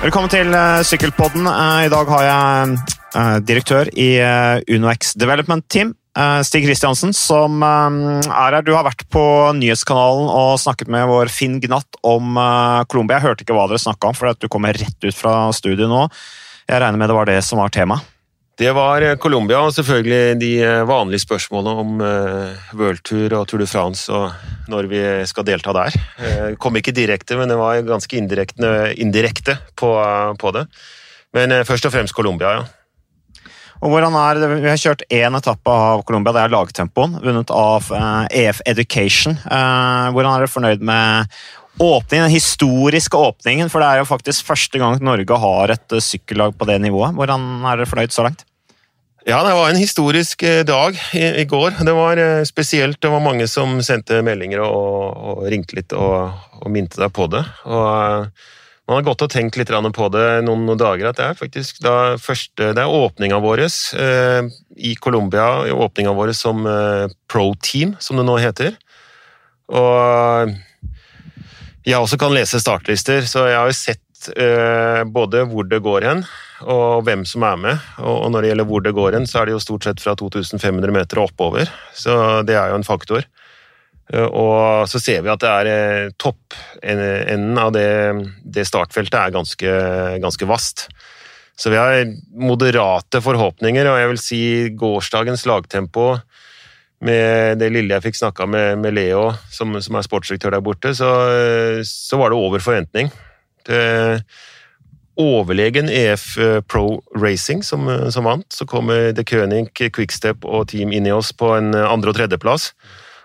Velkommen til uh, Sykkelpodden. Uh, I dag har jeg uh, direktør i UnoX Development Team, Stig Kristiansen, som er her. Du har vært på nyhetskanalen og snakket med vår Finn Gnatt om Colombia. Jeg hørte ikke hva dere snakka om, for du kommer rett ut fra studiet nå. Jeg regner med det var det som var temaet? Det var eh, Colombia og selvfølgelig de eh, vanlige spørsmålene om uh, Worldtur og Tour de France og når vi skal delta der. Kom ikke direkte, men det var ganske indirekte, indirekte på, på, det. Men først og fremst Colombia, ja. Og hvordan er det? Vi har kjørt én etappe av Colombia, det er lagtempoen, vunnet av EF e Education. hvordan er dere fornøyd med åpningen, den historiske åpningen? For det er jo faktisk første gang Norge har et sykkellag på det nivået. Hvordan er dere fornøyd så langt? Ja, det var en historisk eh, dag i, i, går. Det var eh, spesielt, det var mange som sendte meldinger og, og ringte litt og, og minte deg på det. Og eh, man har gått og tenkt litt på det noen, noen dager, at det er faktisk da første, det er åpninga vår eh, i Colombia, åpninga vår som eh, pro-team, som det nå heter. Og jeg også kan lese startlister, så jeg har jo sett eh, både hvor det går hen, og hvem som er med. Og når det gjelder hvor det går hen, så er det jo stort sett fra 2500 meter og oppover. Så det er jo en faktor. Og så ser vi at det er eh, toppenden av det, det, startfeltet er ganske, ganske vast. Så vi har moderate forhåpninger, og jeg vil si gårsdagens lagtempo med det lille jeg fikk snakka med, med, Leo, som, som, er sportsdirektør der borte, så, så var det over forventning. Overlegen EF eh, Pro Racing som, eh, som vant. Så kommer The König, Quickstep og Team Ineos på en eh, andre- og tredjeplass.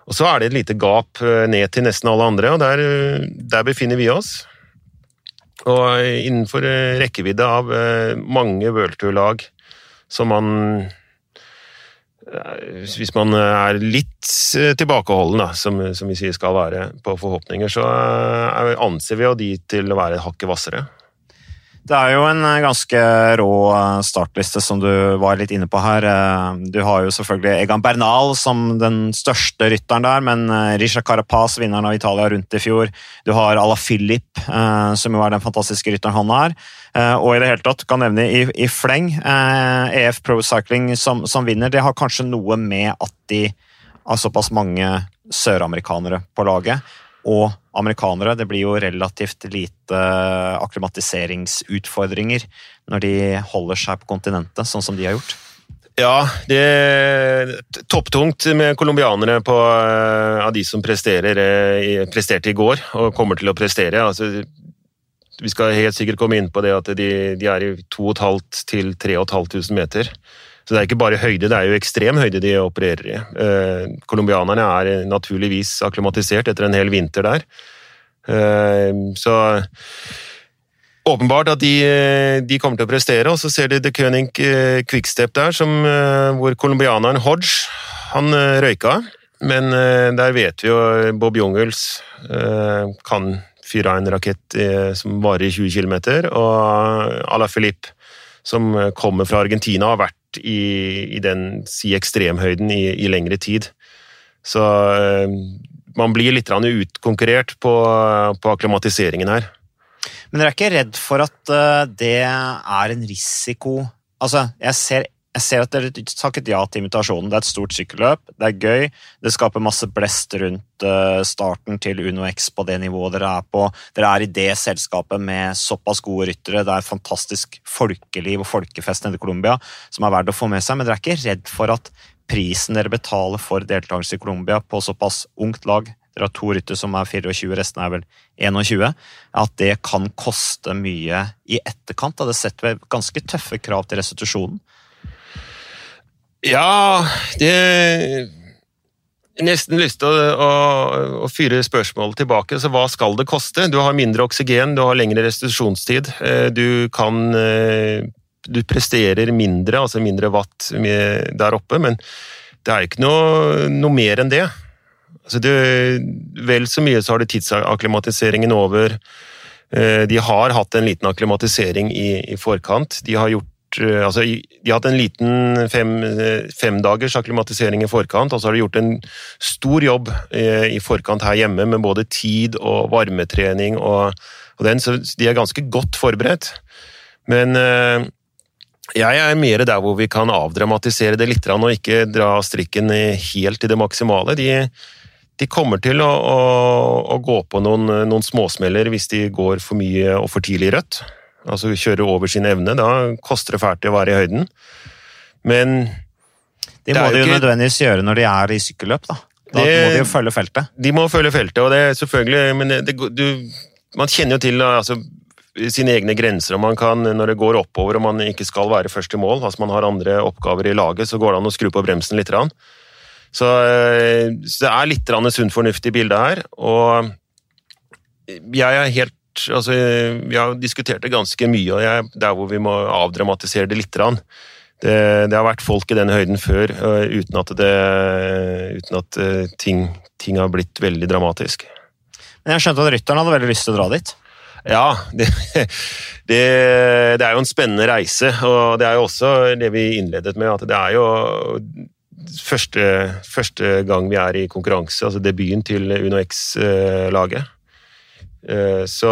Og så er det et lite gap ned til nesten alle andre, og der, der befinner vi oss. Og innenfor rekkevidde av mange worldtour-lag som man Hvis man er litt tilbakeholden, da, som, som, vi sier skal være på forhåpninger, så anser vi jo de til å være hakket hvassere. Det er jo en eh, ganske rå eh, startliste, som du var litt inne på her. Eh, du har jo selvfølgelig Egan Bernal som den største rytteren der, men Risha Carapaz, vinneren av Italia rundt i fjor. Du har Ala Filip, som jo er den fantastiske rytteren han er. Og i det hele tatt, kan nevne i, i fleng, EF Pro Cycling som, som vinner. Det har kanskje noe med at de har såpass mange søramerikanere på laget og amerikanere. Det blir jo relativt lite akklimatiseringsutfordringer når de holder seg på kontinentet, sånn som de har gjort. Ja, det er topptungt med colombianere eh, av de som eh, presterte i går og kommer til å prestere. Altså, vi skal helt sikkert komme inn på det at de, de er i 2500 til 3500 meter. Så det er ikke bare høyde, det er jo ekstrem høyde de opererer i. Eh, colombianerne er naturligvis akklimatisert etter en hel vinter der. Eh, så åpenbart at de, de, kommer til å prestere, og så ser de The König eh, Quickstep der, som, hvor colombianeren Hodge han røyka. Men der vet vi jo Bob Jungels kan fyre av en rakett som varer i 20 km, og Ala Filip, som kommer fra Argentina, har vært i, i den si ekstremhøyden i, i, lengre tid. Så uh, man blir litt utkonkurrert på, på akklimatiseringen her. Men dere er ikke redd for at uh, det er en risiko Altså, jeg ser jeg ser at dere takket ja til invitasjonen. Det er et stort sykkelløp, det er gøy. Det skaper masse blest rundt eh, starten til Uno X på det nivået dere er på. Dere er i det selskapet med såpass gode ryttere. Det er fantastisk folkeliv og folkefest nede i Colombia som er verdt å få med seg. Men dere er ikke redd for at prisen dere betaler for deltakelse i Colombia på såpass ungt lag dere har to ryttere som er 24, resten er vel 21. At det kan koste mye i etterkant. Det setter ganske tøffe krav til restitusjonen. Ja, det Nesten lyst til å, å, å, fyre spørsmål tilbake. Så hva skal det koste? Du har mindre oksygen, du har lengre restitusjonstid. Eh, du kan eh, Du presterer mindre, altså mindre watt der oppe, men det er ikke noe, noe mer enn det. Altså det. Vel så mye så har du tidsakklimatiseringen over. Eh, de har hatt en liten akklimatisering i, i forkant. De har gjort altså, De har hatt en liten fem, fem femdagers akklimatisering i forkant, og så har de gjort en stor jobb i forkant her hjemme med både tid og varmetrening og, og den, så de er ganske godt forberedt. Men jeg er mer der hvor vi kan avdramatisere det litt og ikke dra strikken helt til det maksimale. De, de kommer til å, å, å gå på noen, noen, småsmeller hvis de går for mye og for tidlig rødt. Altså kjøre over sin evne. Da koster det fælt å være i høyden. Men Det må de jo ikke... nødvendigvis gjøre når de er i sykkelløp, da. Da det, må de jo følge feltet. De må følge feltet, og det er selvfølgelig Men det, du, man kjenner jo til altså, sine egne grenser. og man kan, Når det går oppover og man ikke skal være først i mål, altså man har andre oppgaver i laget, så går det an å skru på bremsen litt. Så, eh, så det er litt sunn fornuft i bildet her. Og jeg er helt altså, Vi har diskutert det ganske mye, og jeg, der hvor vi må avdramatisere det litt. Det, det, har vært folk i den høyden før eh, uten at, det, uten at eh, ting, ting har blitt veldig dramatisk. Men jeg skjønte at rytteren hadde veldig lyst til å dra dit? Ja, det, det, det, er jo en spennende reise, og det er jo også det vi innledet med, at det er jo første, første gang vi er i konkurranse, altså debuten til Uno X-laget. Eh, så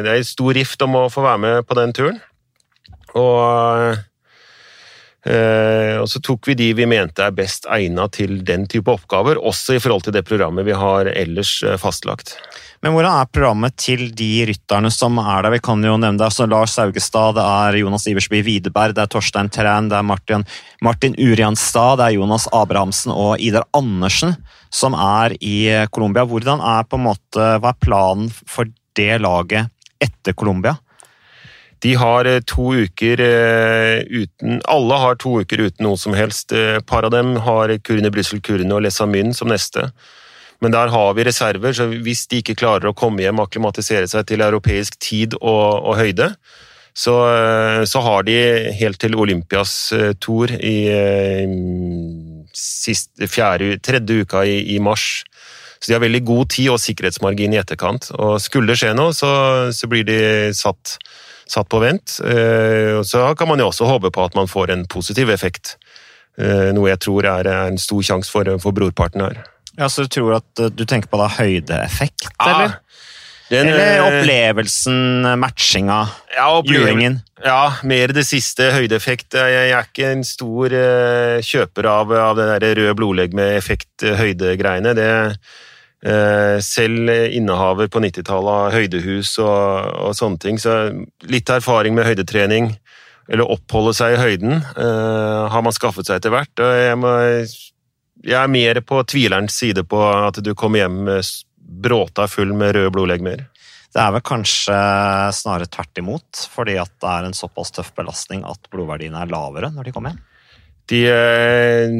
det er stor rift om å få være med på den turen. Og, eh, og så tok vi de vi mente er best egnet til den type oppgaver, også i forhold til det programmet vi har ellers eh, fastlagt. Men hvordan er programmet til de rytterne som er der? Vi kan jo nevne det. Altså Lars Saugestad, det er Jonas Iversby Widerberg, det er Torstein Træn, det er Martin, Martin Urianstad, det er Jonas Abrahamsen og Idar Andersen som er i Colombia. Hvordan er på en måte, Hva er planen for det laget etter Colombia? De har eh, to uker eh, uten Alle har to uker uten noe som helst. Eh, par av dem har Kurne Brussel Kurne og Lesamyn som neste. Men der har vi reserver, så hvis de ikke klarer å komme hjem og akklimatisere seg til europeisk tid og, og høyde, så, så, har de helt til Olympias tour i uh, siste, fjerde, tredje uka i, i, mars. Så de har veldig god tid og sikkerhetsmargin i etterkant. Og skulle det skje noe, så, så blir de satt, satt på vent. Uh, så kan man jo også håpe på at man får en positiv effekt. Noe jeg tror er en stor sjanse for, for brorparten her. Ja, Så du tror at eh, du tenker på da høydeeffekt, eller? eller? Den, eller eh, opplevelsen, matchinga, ja, julingen? Ja, mer det siste. Høydeeffekt. Jeg er ikke en stor uh, kjøper av, av det der røde blodlegg med effekt-høydegreiene. Det uh, Selv innehaver på 90-tallet av høydehus og, og, sånne ting, så litt erfaring med høydetrening, eller oppholde seg i høyden, uh, har man skaffet seg etter hvert. og jeg må jeg er mer på tvilerens side på at du kommer hjem bråta full med røde blodlegemer. Det er vel kanskje snarere tvert imot, fordi at det er en såpass tøff belastning at blodverdiene er lavere når de kommer hjem? De, eh,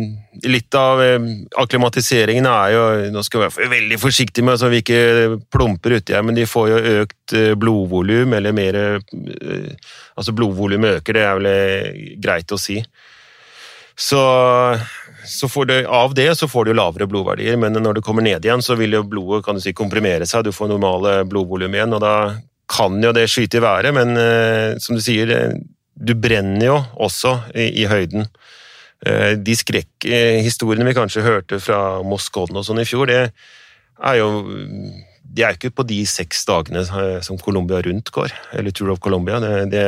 litt av eh, akklimatiseringen er jo Nå skal vi være veldig forsiktige med så vi ikke plumper uti her, men de får jo økt eh, blodvolum, eller mer Altså blodvolumet øker, det er vel greit å si. Så det, av det så får du lavere blodverdier, men når du kommer ned igjen, så vil jo blodet kan du si, komprimere seg, du får normale blodvolum igjen, og da kan jo det skyte i været, men eh, som du sier, eh, du brenner jo også i, i høyden. Eh, de skrekkhistoriene vi kanskje hørte fra Moskodden og sånn i fjor, det er jo de er ikke på de seks dagene som Colombia rundt går, eller Tour of Colombia. Det, det,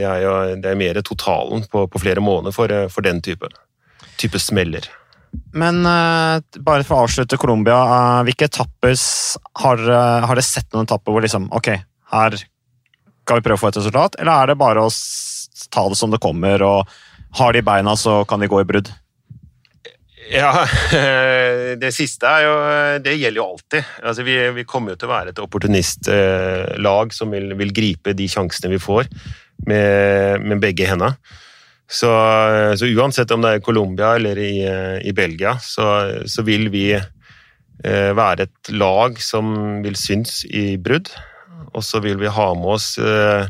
det er jo det er mer totalen på, på flere måneder for, for den type type smeller. Men uh, bare for å avslutte Colombia, uh, hvilke etapper har, uh, har dere sett noen etapper hvor liksom Ok, her skal vi prøve å få et resultat, eller er det bare å ta det som det kommer, og har de beina, så kan de gå i brudd? Ja, det siste er jo Det gjelder jo alltid. Altså, vi, vi kommer jo til å være et opportunistlag som vil, vil, gripe de sjansene vi får, med, med begge hendene. Så, så, uansett om det er i Colombia eller i, i Belgia, så, så, vil vi eh, være et lag som vil synes i brudd. Og så vil vi ha med oss eh,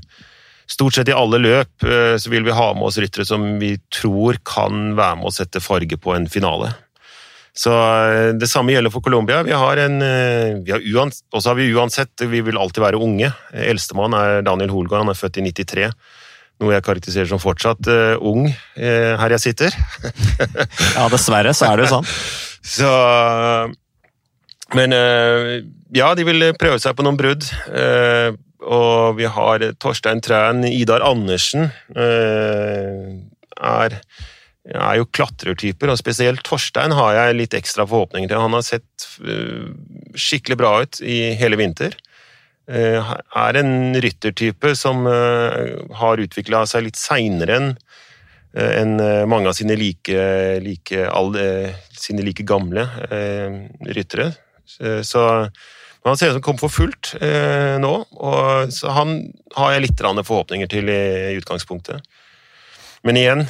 Stort sett i alle løp eh, så vil vi ha med oss ryttere som vi tror kan være med å sette farge på en finale. Så eh, Det samme gjelder for Colombia. Vi har en, eh, vi har uansett, har vi uansett Vi vil alltid være unge. Eldstemann er Daniel Holgaard, han er født i 93. noe jeg karakteriserer som fortsatt uh, ung uh, her jeg sitter. ja, dessverre så er det jo sånn. så Men uh, ja, de vil prøve seg på noen brudd. og vi har Torstein Træn, Idar Andersen er, er jo klatrertyper, og spesielt Torstein har jeg litt ekstra forhåpninger til. Han har sett skikkelig bra ut i hele vinter. Eh, er en ryttertype som eh, har utvikla seg litt seinere enn enn mange av sine like, like, sine like gamle ryttere. Så han ser ut som kommer for fullt nå, og så han har jeg litt forhåpninger til i utgangspunktet. Men igjen,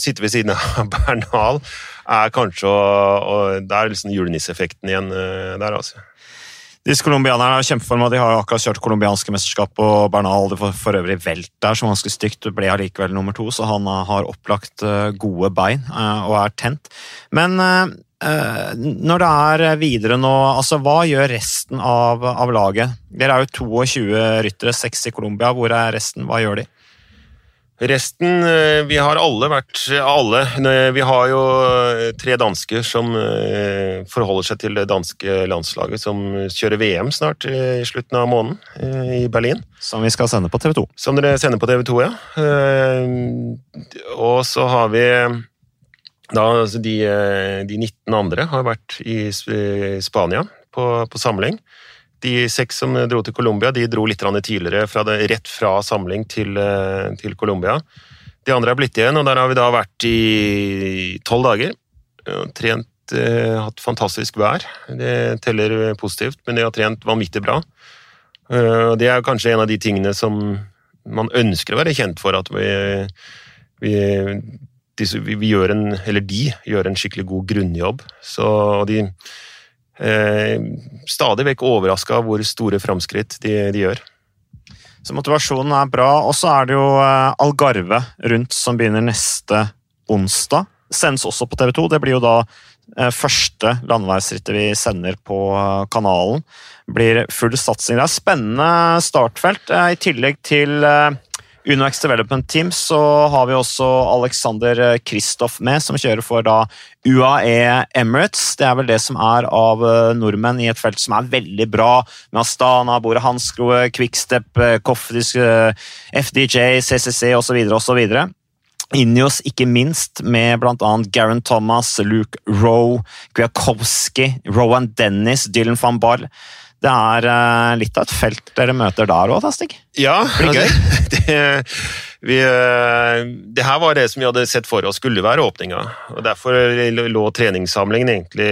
sitte ved siden av Bernal er kanskje og Det er liksom julenisseeffekten igjen der, altså. Disse colombianerne er kjempeform, og de har akkurat kjørt colombianske mesterskap, og Bernal det for, for øvrig velt der, som ganske stygt, ble allikevel nummer to, så han har opplagt eh, gode bein eh, og er tent. Men eh, når det er videre nå, altså hva gjør resten av, av laget? Dere er jo 22 ryttere, 6 i Colombia. Hvor er resten? Hva gjør de? Resten eh, Vi har alle vært Alle. Vi har jo eh, tre dansker som eh, forholder seg til det danske landslaget, som kjører VM snart i slutten av måneden i Berlin. Som vi skal sende på TV 2. Som dere sender på TV 2, ja. Og så har vi da altså de, de 19 andre har vært i Spania på, på samling. De seks som dro til Colombia, de dro litt tidligere, fra det, rett fra samling til, eh, til Colombia. De andre er blitt igjen, og der har vi da vært i tolv dager. Trent, eh, hatt fantastisk vær. Det teller positivt, men de har trent vanvittig bra. Eh, det er kanskje en av de tingene som man ønsker å være kjent for, at vi, vi, de, vi gjør en, eller de gjør en skikkelig god grunnjobb. Så de eh, stadig vekk overraska hvor store framskritt de, de, gjør. Så motivasjonen er bra. Og så er det jo eh, Algarve rundt som begynner neste onsdag. Sendes også på TV 2. Det blir jo da eh, første landeveisrittet vi sender på eh, kanalen. Blir full satsing. Det er spennende startfelt, i tillegg til UnoX Development Team så har vi også Alexander Kristoff med, som kjører for da UAE Emirates. Det er vel det som er av eh, nordmenn i et felt som er veldig bra, med Astana, Bore Hanskroe, Quickstep, eh, Koffisk, eh, FDJ, CCC osv. osv. Inios, ikke minst, med bl.a. Garen Thomas, Luke Rowe, Kwiatkowski, Rowan Dennis, Dylan van Barr. Det er uh, litt av et felt dere møter der òg, Tastig? Ja. Det blir gøy. Det, vi, uh, det, her var det som vi hadde sett for oss skulle være åpninga. og Derfor lå treningssamlingen egentlig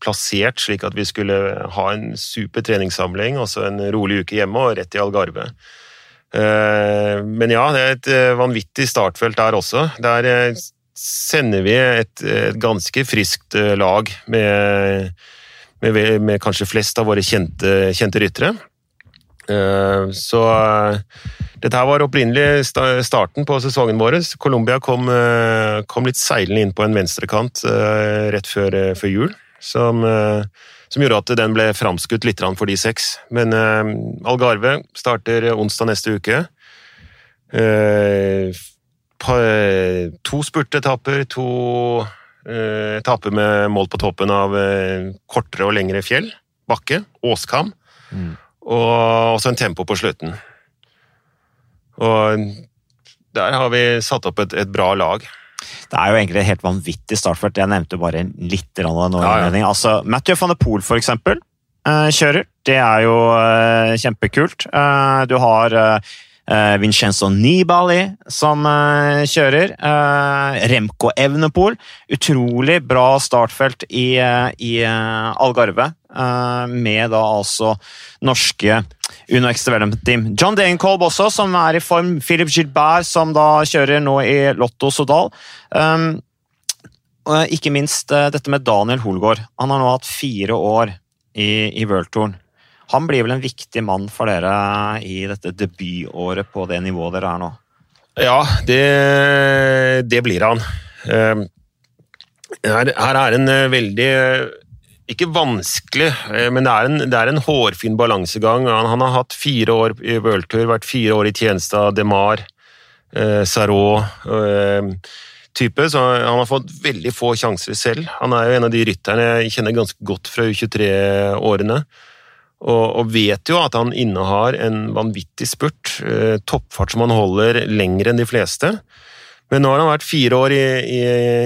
plassert slik at vi skulle ha en super treningssamling, og så en rolig uke hjemme og rett i Algarve. Uh, men ja, det er et vanvittig startfelt der også. Der sender vi et, et ganske friskt lag med med, med kanskje flest av våre kjente, kjente ryttere. Eh, så eh, dette her var opprinnelig starten på sesongen vår. Colombia kom, eh, kom, litt seilende inn på en venstrekant rett før, før jul, som, som, gjorde at den ble framskutt litt for de seks. Men Algarve starter onsdag neste uke. To spurtetapper, to etappe med mål på toppen av eh, kortere og lengre fjell. Bakke. Åskam. Mm. Og også en tempo på slutten. Og der har vi satt opp et, et, bra lag. Det er jo egentlig et helt vanvittig startfelt. Jeg nevnte bare litt av det nå. Ja, ja. Altså, Mathieu van de Poel, for eksempel, eh, kjører. Det er jo kjempekult. Du har Uh, Vincenzo Nibali som uh, kjører. Uh, Remco Evnepol. Utrolig bra startfelt i, i Algarve, med da altså norske UnoX Development Team. John Degenkolb også, som er i form. Philip Gilbert, som da kjører nå i Lotto Sodal. Um, ikke minst dette med Daniel Holgaard. Han har nå hatt fire år i, i World Touren. Han blir vel en viktig mann for dere i dette debutåret på det nivået dere er nå? Ja, det, det blir han. Ehm, her, her er en eh, veldig ikke vanskelig, eh, men det er en, det er en hårfin balansegang. Han, han, har hatt fire år i worldtour, vært fire år i tjeneste av DeMar. eh, Sarot eh, type, så han har fått veldig få sjanser selv. Han er jo en av de rytterne jeg kjenner ganske godt fra U23-årene. Og, vet jo at han innehar en vanvittig spurt. Eh, toppfart som han holder lenger enn de fleste. Men nå har han vært fire år i, i,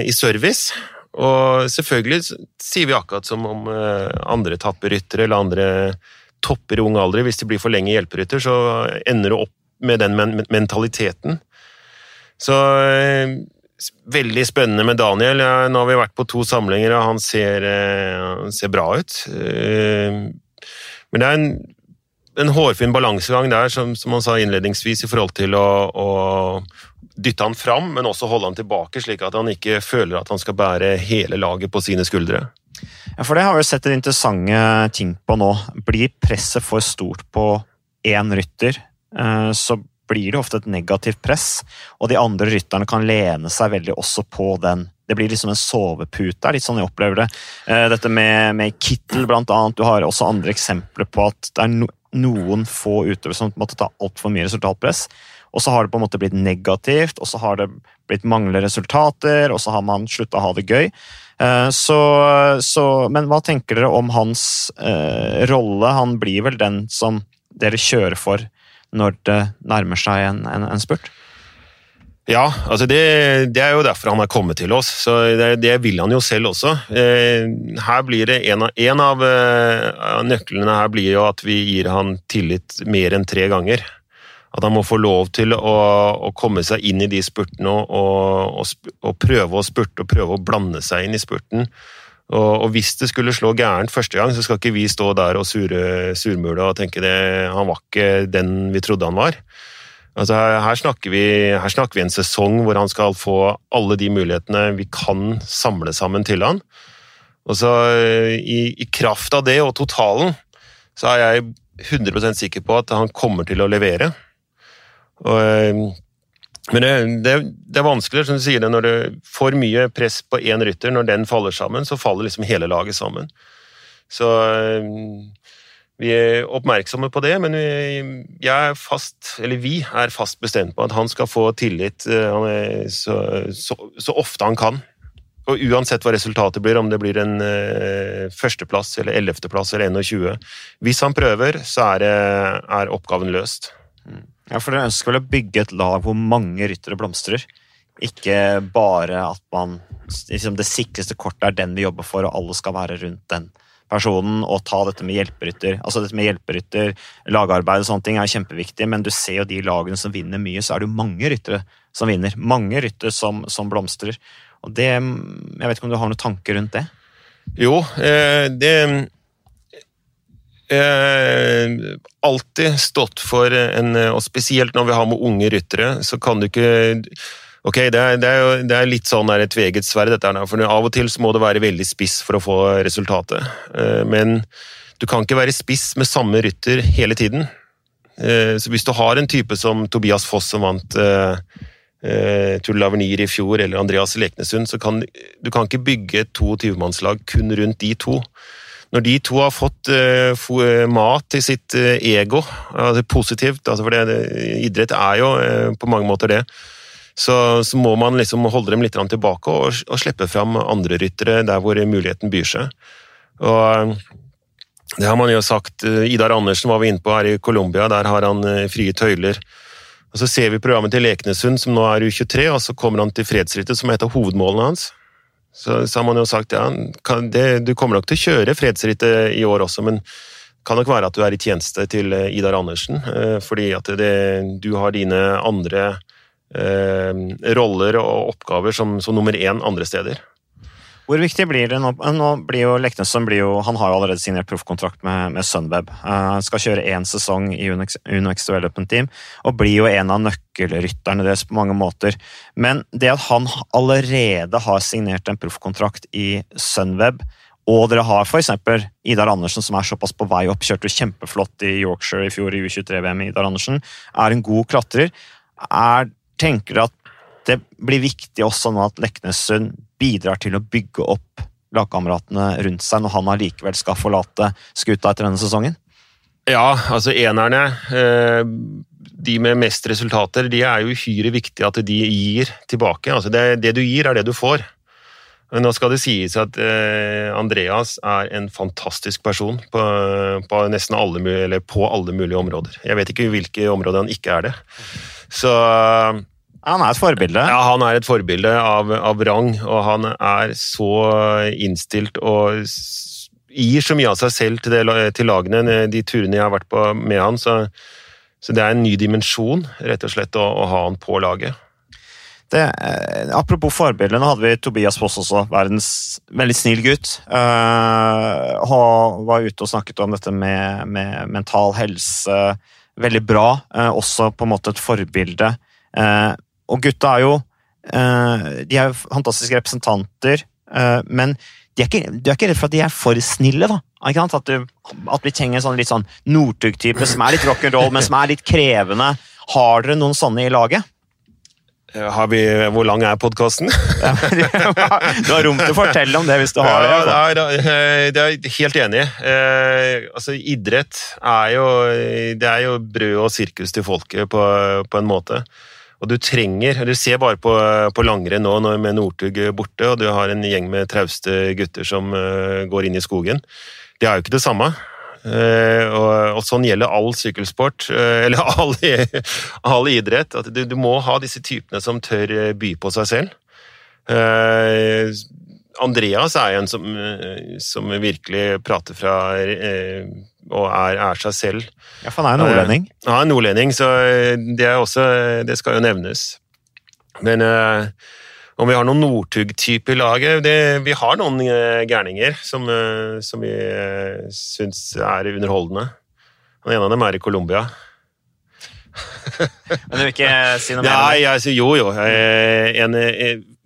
i service, og selvfølgelig sier vi akkurat som om eh, andre tapperyttere eller andre topper i ung alder. Hvis de blir for lenge hjelperytter, så ender du opp med den men mentaliteten. Så eh, veldig spennende med Daniel. Nå har vi vært på to samlinger, og han ser, han ser bra ut. Men det er en, en hårfin balansegang der, som, som han sa innledningsvis, i forhold til å, å dytte han fram, men også holde han tilbake, slik at han ikke føler at han skal bære hele laget på sine skuldre. Ja, for det har vi sett en interessante ting på nå. Blir presset for stort på én rytter, eh, så blir det ofte et negativt press, og de andre rytterne kan lene seg veldig også på den. Det blir liksom en sovepute, litt sånn jeg opplever det. Eh, dette med, med Kittel, blant annet. Du har også andre eksempler på at det er noen få utøvere som måtte ta altfor mye resultatpress. Og så har det på en måte blitt negativt, og så har det blitt manglende resultater, og så har man slutta å ha det gøy. Eh, så, så, men hva tenker dere om hans eh, rolle? Han blir vel den som dere kjører for når det nærmer seg en, en, en spurt? Ja, altså det, det, er jo derfor han har kommet til oss. så Det, det vil han jo selv også. Eh, her blir det En av, en av nøklene her blir jo at vi gir han tillit mer enn tre ganger. At han må få lov til å, å komme seg inn i de spurtene og, og, og, prøve å spurte og prøve å blande seg inn i spurten. Og, og, hvis det skulle slå gærent første gang, så skal ikke vi stå der og sure, surmule og tenke det, han var ikke den vi trodde han var. Altså her, snakker vi, her, snakker vi, en sesong hvor han skal få alle de mulighetene vi kan samle sammen til han. Og så i, i kraft av det og totalen, så er jeg 100% sikker på at han kommer til å levere. Og, eh, men det, det, det, er vanskelig, som du sier det, når det får mye press på én rytter, når den faller sammen, så faller liksom hele laget sammen. Så eh, vi er oppmerksomme på det, men vi, er fast, vi er fast bestemt på at han skal få tillit eh, så, så, så ofte han kan. Og uansett hva resultatet blir, om det blir en uh, førsteplass eller ellevteplass eller 21 Hvis han prøver, så er, er oppgaven løst. Mm. Ja, for Dere ønsker vel å bygge et lag hvor mange ryttere blomstrer? Ikke bare at man liksom Det sikreste kortet er den vi jobber for, og alle skal være rundt den personen og ta dette med hjelperytter. Altså dette med hjelperytter, lagarbeid og sånne ting er kjempeviktig, men du ser jo de lagene som vinner mye, så er det jo mange ryttere som vinner. Mange ryttere som, som blomstrer. Og det Jeg vet ikke om du har noen tanker rundt det? Jo, eh, det eh, alltid stått for en Og spesielt når vi har med unge ryttere, så kan du ikke Ok, det er, det er, jo, det er litt sånn et tveget sverd, dette her, for av og til så må det være veldig spiss for å få resultatet. Eh, men du kan ikke være spiss med samme rytter hele tiden. Eh, så hvis du har en type som Tobias Foss, som vant eh, Tull Lavenir i fjor, eller Andreas Leknesund, så kan du kan ikke bygge et 22-mannslag kun rundt de to. Når de to har fått mat til sitt ego, altså positivt, altså for det, idrett er jo på mange måter det, så, så, må man liksom holde dem litt tilbake og, og slippe fram andre ryttere der hvor muligheten byr seg. Og det har man jo sagt. Idar Andersen var vi inne på her i Colombia, der har han frie tøyler. Og Så ser vi programmet til Leknesund, som nå er U23, og så kommer han til fredsrittet, som heter hovedmålene hans. Så, så har man jo sagt ja, det, du kommer nok til å kjøre fredsrittet i år også, men kan nok være at du er i tjeneste til eh, Idar Andersen, eh, fordi at det, du har dine andre eh, roller og oppgaver som, som nummer én andre steder. Hvor viktig blir det nå? nå blir jo Leknesson blir jo, han har jo allerede signert proffkontrakt med, med Sunweb. Uh, skal kjøre én sesong i Unex Development Team og blir jo en av nøkkelrytterne deres på mange måter. Men det at han allerede har signert en proffkontrakt i Sunweb, og dere har f.eks. Idar Andersen, som er såpass på vei opp, kjørte kjempeflott i Yorkshire i fjor i U23-VM. Idar Andersen er en god klatrer. Er, tenker du at det blir viktig også nå at Leknessund bidrar til å bygge opp lagkameratene rundt seg når han allikevel skal forlate skuta etter denne sesongen? Ja, altså enerne eh, de med mest resultater, de er jo uhyre viktige at de gir tilbake. Altså det, det, du gir, er det du får. Men nå skal det sies at eh, Andreas er en fantastisk person på, på, nesten alle, på alle mulige områder. Jeg vet ikke hvilke områder han ikke er det. Så Han er et forbilde? Ja, han er et forbilde av, av rang, og han er så innstilt og gir så mye av seg selv til, det, til lagene. De turene jeg har vært på med han, så så det er en ny dimensjon, rett og slett, å, å ha han på laget. Det, eh, apropos forbilder, nå hadde vi Tobias Foss også, verdens veldig snill gutt. Uh, han var ute og snakket om dette med, med mental helse. Veldig bra. Uh, også på en måte et forbilde. Uh, og gutta er jo De er jo fantastiske representanter, men de er, ikke, du er ikke redd for at de er for snille, da? At, du, at, vi trenger en sånn litt sånn Northug-type som er litt rock'n'roll, men som er litt krevende. Har dere noen sånne i laget? Har vi, hvor lang er podkasten? du har rom til å fortelle om det hvis du har det. Ja, det, er, det er helt enig. i. altså, idrett er jo, det er jo brød og sirkus til folket på, på en måte. Og du trenger Du ser bare på, på langrenn nå med Northug borte, og du har en gjeng med trauste gutter som går inn i skogen. Det er jo ikke det samme. Uh, og, sånn gjelder all sykkelsport, uh, eller all, all idrett. At du, du, må ha disse typene som tør by på seg selv. Andreas er en som, som virkelig prater fra og er, er, seg selv. Ja, for han er nordlending? Ja, han er nordlending, så det, er også, det skal jo nevnes. Men uh, om vi har noen Northug-type i laget det, Vi har noen uh, gærninger som, uh, som vi uh, syns er underholdende. Den ene av dem er i Colombia. Men du vil ikke si noe mer? Nei, jeg jo, jo. En,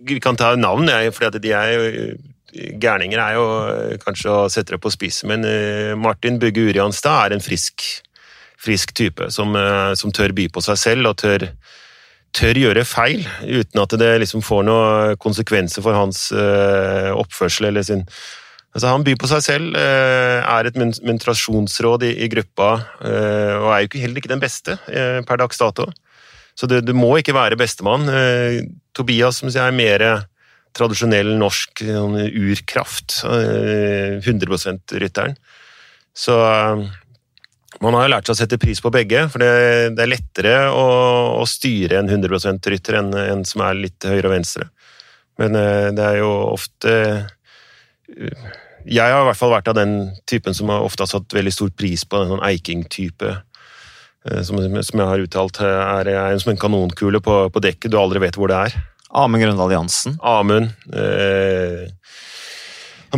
vi kan ta navn, for de er jo gærninger er jo eh, kanskje å sette det på spissen, men eh, Martin Bugge Urianstad er en frisk, frisk type som, eh, som, tør by på seg selv og tør, tør gjøre feil uten at det liksom får noen konsekvenser for hans oppførsel eller sin Altså, han byr på seg selv, er et mentrasjonsråd i, i gruppa, og er jo ikke, heller ikke den beste per dags dato. Så du, må ikke være bestemann. Tobias som sier, er mer tradisjonell norsk sånn urkraft. 100 %-rytteren. Så eh, man har jo lært seg å sette pris på begge, for det, det er lettere å, å, styre en 100% rytter enn en som er litt høyre og venstre. Men eh, det er jo ofte Jeg har i hvert fall vært av den typen som har ofte har satt veldig stor pris på en sånn Eiking-type. Som, som, jeg har uttalt er, er som en kanonkule på, på dekket, du aldri vet hvor det er. Amund Grøndal Jansen. Amund. Eh,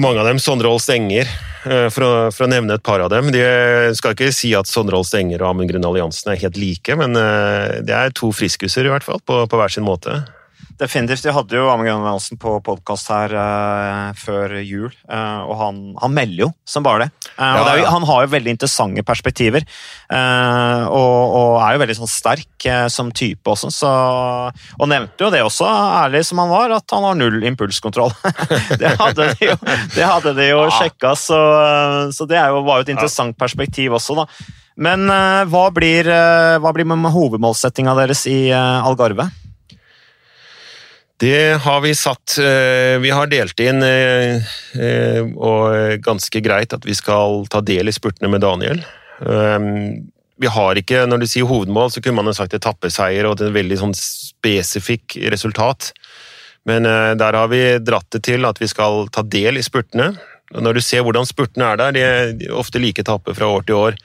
mange av dem. Sondre Holst Enger, eh, for, å, for, å, nevne et par av dem. De skal ikke si at Sondre Holst Enger og Amund Grønn Alliansen er helt like, men eh, det er to friskuser, i hvert fall, på, på hver sin måte. Definitivt. Vi hadde jo Amund Johansen på podkast her uh, før jul, uh, og han, han, melder jo som bare det. Uh, ja, det jo, han har jo veldig interessante perspektiver, og, og, er jo veldig sånn sterk som type også. Så, og nevnte jo det også, ærlig som han var, at han har null impulskontroll. det hadde de jo, det hadde de jo ja. sjekka, så, så, det jo, var jo et interessant perspektiv også, da. Men hva blir, hva blir hovedmålsettinga deres i Algarve? Det har vi satt eh, Vi har delt inn, eh, eh, og ganske greit, at vi skal ta del i spurtene med Daniel. Vi har ikke, Når du sier hovedmål, så kunne man jo sagt etappeseier og et veldig sånn spesifikk resultat. Men der har vi dratt det til at vi skal ta del i spurtene. Når du ser hvordan spurtene er der, de er ofte like etapper fra år til år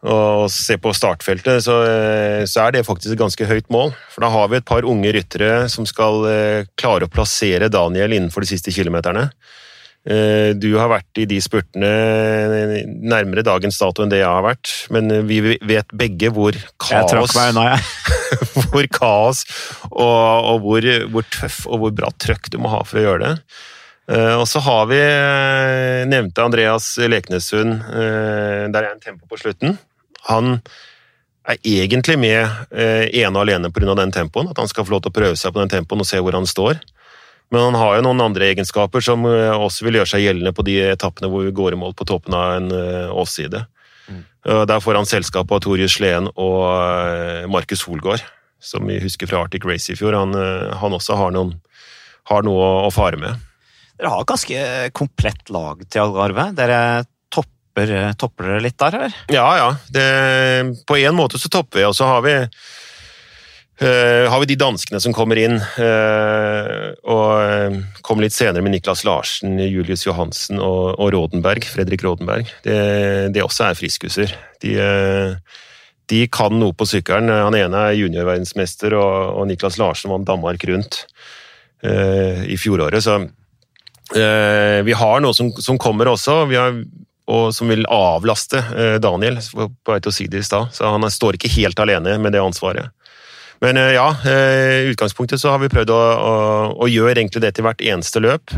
og se på startfeltet, så, eh, så, er det faktisk et ganske høyt mål. For da har vi et par unge ryttere som skal eh, klare å plassere Daniel innenfor de siste kilometerne. Eh, du har vært i de spurtene nærmere dagens dato enn det jeg har vært, men vi vet begge hvor kaos unna, Hvor kaos og, og hvor, hvor, tøff og hvor bra trøkk du må ha for å gjøre det. Og så har vi nevnte Andreas Leknessund, der er en tempo på slutten. Han er egentlig med eh, ene og alene pga. den tempoen, at han skal få lov til å prøve seg på den tempoen og se hvor han står. Men han har jo noen andre egenskaper som eh, også vil gjøre seg gjeldende på de etappene hvor vi går i mål på toppen av en eh, åsside. Mm. Der får han selskap av Torjus Sleen og eh, Markus Holgaard, som vi husker fra Arctic Race i fjor. Han, eh, han også har, noen, har, noe å fare med. Dere har ganske komplett lag til Algarve. Dere topper, topper dere litt der, eller? Ja, ja. Det, på en måte så topper vi, og så har vi Uh, har vi de danskene som kommer inn, uh, og uh, kommer litt senere med Niklas Larsen, Julius Johansen og, og Rodenberg, Fredrik Rådenberg. Det, det også er friskuser. De, de, kan noe på sykkelen. Han ene er juniorverdensmester, og, og Niklas Larsen vant Danmark rundt i fjoråret. Så vi har noe som, som kommer også, Vi har, og som vil avlaste Daniel, på vei til å si det i stad. Så han står ikke helt alene med det ansvaret. Men eh, ja, eh, i utgangspunktet så har vi prøvd å, å, å gjøre egentlig det til hvert eneste løp.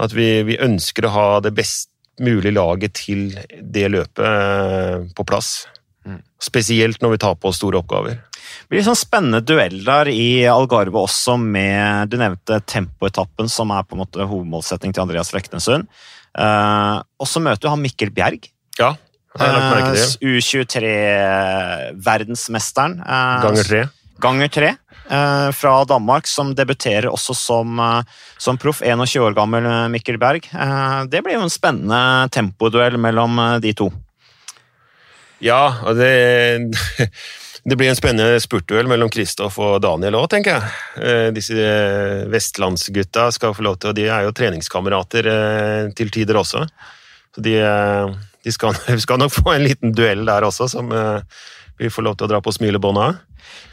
At vi, vi, ønsker å ha det best mulige laget til det løpet eh, på plass. Mm. Spesielt når vi tar på store oppgaver. Det blir sånn spennende dueller i Algarve også med Du nevnte tempoetappen, som er på en måte hovedmålsetting til Andreas Leknesund. Uh, og så møter du han Mikkel Bjerg. Ja, til U23-verdensmesteren. Uh, Ganger tre ganger tre eh, fra Danmark, som debuterer også som, eh, som proff. 21 år gammel eh, Mikkel Berg. Det blir jo en spennende tempoduell mellom de to. Ja, og det, det blir en spennende spurtduell mellom Kristoff og Daniel òg, tenker jeg. Disse vestlandsgutta skal få lov til, og de er jo treningskamerater til tider også. Så de, de skal, skal, nok få en liten duell der også, som vi får lov til å dra på smilebåndet.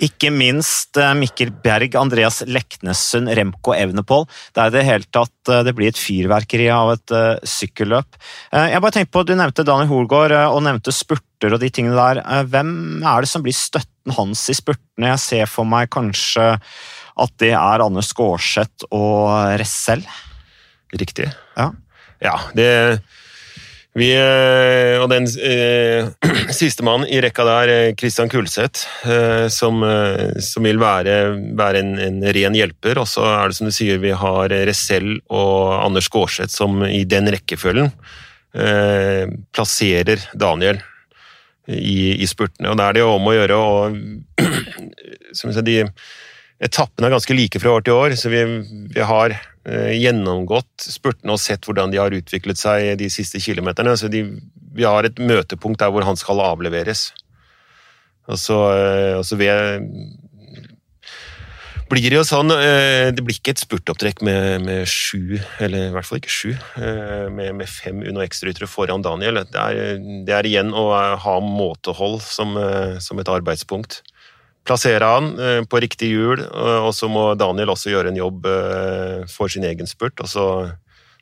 Ikke minst eh, Mikkel Berg, Andreas Leknessund, Remco Evnepol. Det er i det hele tatt eh, det blir et fyrverkeri av et uh, sykkelløp. Jeg bare tenkte på, Du nevnte Daniel Holgaard og nevnte spurter og de tingene der. Hvem er det som blir støtten hans i spurtene? Jeg ser for meg kanskje at det er Anders Skårseth og Ressel. Riktig. Ja, ja det vi, eh, og den eh, sistemann i rekka der, Kristian Kulseth, eh, som, eh, som, vil være, være en, en, ren hjelper. Og så er det som du sier, vi har Resell og Anders Gårdseth som i den rekkefølgen eh, plasserer Daniel i, i, spurtene. Og da er det jo om å gjøre å Som jeg sa, de etappene er ganske like fra år til år, så vi, vi har Eh, gjennomgått spurtene og sett hvordan de har utviklet seg de siste kilometerne. Så de, vi har et møtepunkt der hvor han skal avleveres. Og så, eh, og så ved, blir det jo sånn eh, Det blir ikke et spurtopptrekk med, med sju, eller i hvert fall ikke sju, med, med fem Uno X-ryttere foran Daniel. Det er, det er, igjen å ha måtehold som, som et arbeidspunkt plassere han eh, på riktig hjul, og så må Daniel også gjøre en jobb eh, for sin egen spurt, og så,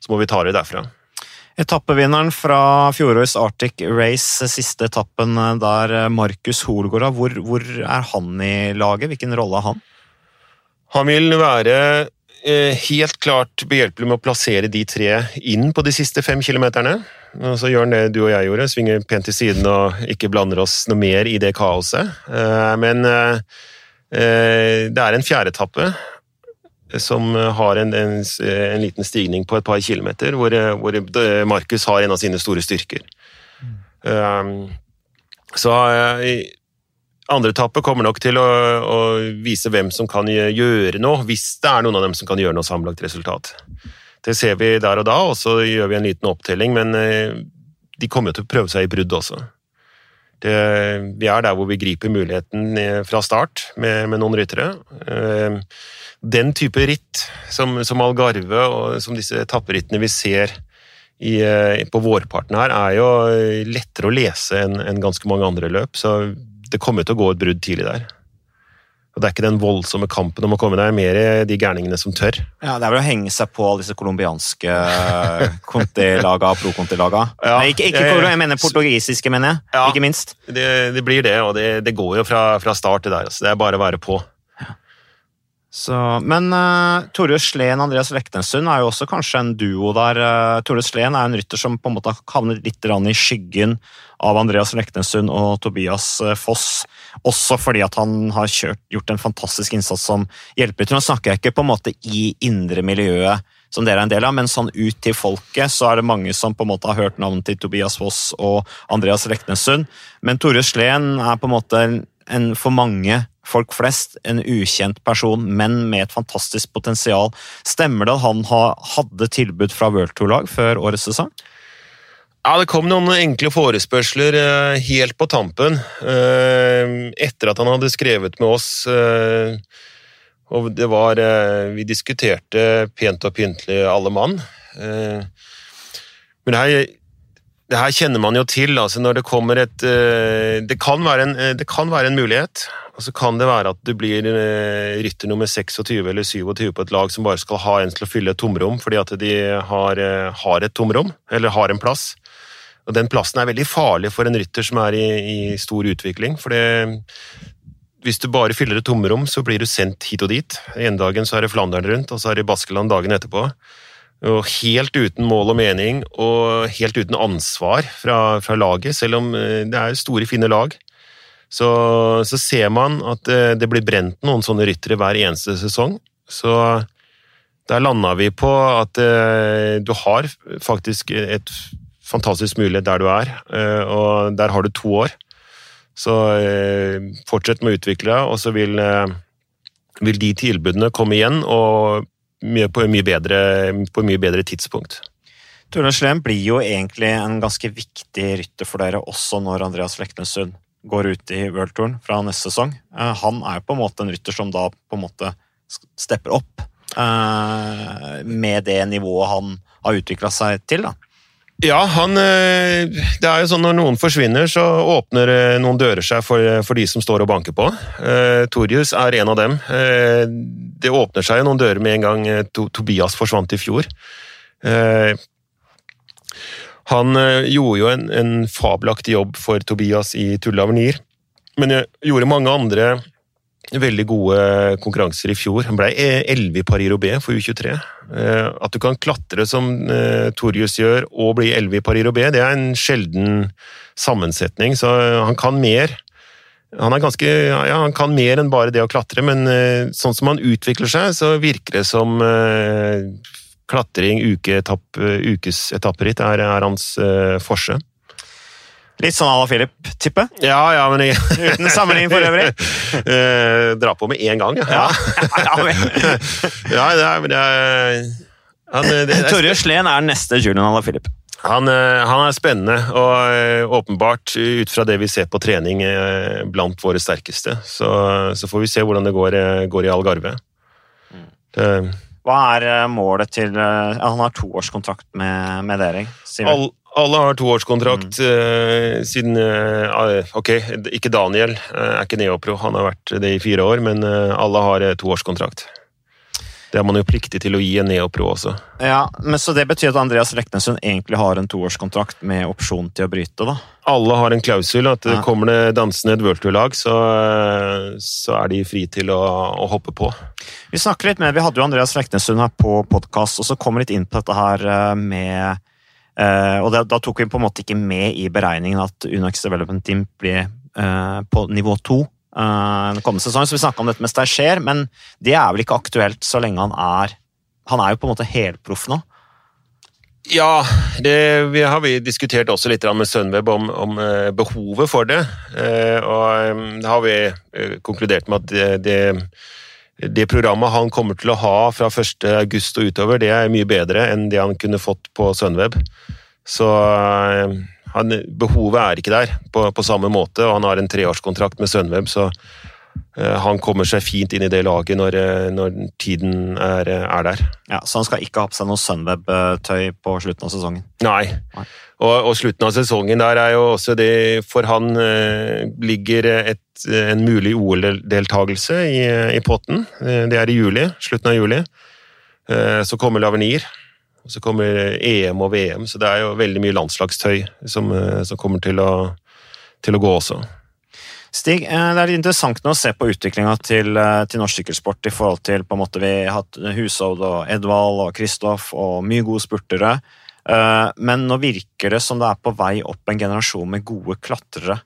så må vi ta det derfra. Etappevinneren fra fjorårets Arctic Race, siste etappen eh, der, Markus Holgård, hvor, hvor, er han i laget? Hvilken rolle har han? Han vil være helt klart behjelpelig med å plassere de tre inn på de siste fem kilometerne. Og så gjør han det du og jeg gjorde, svinger pent til siden og ikke blander oss noe mer i det kaoset. Eh, men eh, eh, det er en fjerdetappe som har en, en, en, liten stigning på et par kilometer, hvor, hvor Markus har en av sine store styrker. Mm. Så andre etappe kommer nok til å, å, vise hvem som kan gjøre noe, hvis det er noen av dem som kan gjøre noe sammenlagt resultat. Det ser vi der og da, og så gjør vi en liten opptelling, men eh, de kommer til å prøve seg i brudd også. Det, vi er der hvor vi griper muligheten eh, fra start med, med noen ryttere. Eh, den type ritt som, som Algarve og som disse etapperittene vi ser i, på vårparten her, er jo lettere å lese enn en ganske mange andre løp, så det kommer til å gå et brudd tidlig der. Og Det er ikke den voldsomme kampen om å komme der, mer de gærningene som tør. Ja, Det er vel å henge seg på alle disse colombianske Conti-laga, pro-Conti-laga. Ja, ikke, ikke jeg, jeg mener portugisiske, mener jeg. Ja, ikke minst. Det, det, blir det, og det, det går jo fra, fra start til der. Altså. Det er bare å være på. Så, men uh, Tore Sleen og Andreas Leknessund er jo også kanskje en duo der. Uh, Tore Sleen er en rytter som på en måte har havnet litt i skyggen av Andreas Leknessund og Tobias uh, Foss. Også fordi at han har kjørt, gjort en fantastisk innsats som hjelperytter. Nå snakker jeg ikke på en måte i indre miljøet som dere er en del av, men sånn ut til folket så er det mange som på en måte har hørt navnet til Tobias Foss og Andreas Leknessund. Men Tore Sleen er på en måte en, for mange folk flest en ukjent person, men med et fantastisk potensial. Stemmer det at han hadde tilbud fra World Tour-lag før årets sesong? Ja, Det kom noen enkle forespørsler eh, helt på tampen. Eh, etter at han hadde skrevet med oss. Eh, og det var Vi diskuterte pent og pyntelig alle mann. Men her, det her kjenner man jo til. altså Når det kommer et Det kan være en, det kan være en mulighet. Og så kan det være at du blir eh, rytter nummer 26 eller 27 på et lag som bare skal ha en til å fylle et tomrom fordi at de har, eh, har, et tomrom, eller har en plass. Og Den plassen er veldig farlig for en rytter som er i, i stor utvikling. for hvis du bare fyller et tomrom, så blir du sendt hit og dit. En dagen så er det Flandern rundt, og så er det Baskeland dagen etterpå. Og helt uten mål og mening, og helt uten ansvar fra, fra laget, selv om eh, det er store, fine lag så, så, ser man at det, det blir brent noen sånne ryttere hver eneste sesong. Så der landa vi på at eh, du har faktisk et fantastisk mulighet der du er, eh, og der har du to år. Så eh, fortsett med å utvikle deg, og så vil, eh, vil, de tilbudene komme igjen, og mye, på, mye bedre, på mye bedre tidspunkt. Tore Slem blir jo egentlig en ganske viktig rytter for dere, også når Andreas Leknessund går ut i worldtouren fra neste sesong. Eh, han er jo på en måte en rytter som da på en måte stepper opp eh, med det nivået han har utvikla seg til. da. Ja, han, eh, det er jo sånn når noen forsvinner, så åpner noen dører seg for, for de som står og banker på. Uh, Torjus er en av dem. Uh, det åpner seg noen dører med en gang to, Tobias forsvant i fjor. Uh, han eh, gjorde jo en, en fabelaktig jobb for Tobias i Tulle Avenir, men gjorde mange andre veldig gode konkurranser i fjor. Han ble elleve i Paris-Roubais for U23. Eh, at du kan klatre som eh, Torjus gjør, og bli elleve i Paris-Roubais, det er en sjelden sammensetning, så han kan mer. Han, ganske, ja, han kan mer enn bare det å klatre, men sånn som han utvikler seg, så virker det som klatring, uketapp, ukesetapperitt er, er hans forse. Litt sånn à la Philip, tipper Ja, ja, men jeg... Uten sammenligning for øvrig? uh, dra på med én gang, ja. ja, ja det ja det er han, det, Torje Sleen er neste Julian à la Philip. Han, eh, han, er spennende, og åpenbart, ut fra det vi ser på trening, blant våre sterkeste. Så, så får vi se hvordan det går, går i Algarve. Mm. Det, hva er eh, målet til eh, Han har toårskontrakt med, med dere? All, alle har toårskontrakt mm. uh, siden uh, Ok, ikke Daniel uh, er ikke neopro, han har vært det i fire år, men alle har toårskontrakt. Det er man jo pliktig til å gi en neopro også. Ja, men Så det betyr at Andreas Leknessund egentlig har en toårskontrakt med opsjon til å bryte? da? Alle har en klausul. at ja. Kommer det dansende et worldtour-lag, så, så, er de fri til å, å, hoppe på. Vi snakker litt med, vi hadde jo Andreas Leknessund her på podkast, og så kom litt inn på dette her eh, med og da, da, tok vi på en måte ikke med i beregningen at Unax Development Team blir uh, på nivå to uh, kommende sesong. Så vi snakka om dette med Stagier, men det er vel ikke aktuelt så lenge han er Han er jo på en måte helproff nå. Ja, det vi har vi diskutert også litt med Sunweb om, om behovet for det. Og da har vi konkludert med at det, det, det, programmet han kommer til å ha fra 1. august og utover, det er mye bedre enn det han kunne fått på Sunweb. Så han, behovet er ikke der på, på, samme måte, og han har en treårskontrakt med Sunweb, så han kommer seg fint inn i det laget når, uh, når tiden er, er, der. Ja, Så han skal ikke ha på seg noe Sunweb-tøy på slutten av sesongen? Nei. Og, og, slutten av sesongen der er jo også det For han eh, ligger et, en mulig OL-deltakelse i, i, potten. det er i juli. Slutten av juli. så kommer Lavenir. Og så kommer EM og VM, så det er jo veldig mye landslagstøy som, eh, som kommer til å, til å, gå også. Stig, eh, det er litt interessant nå å se på utviklinga til, eh, til, norsk sykkelsport i forhold til på en måte Vi har hatt Hushovd og Edvald og Kristoff og mye gode spurtere. Men nå virker det som det er på vei opp en generasjon med gode klatrere.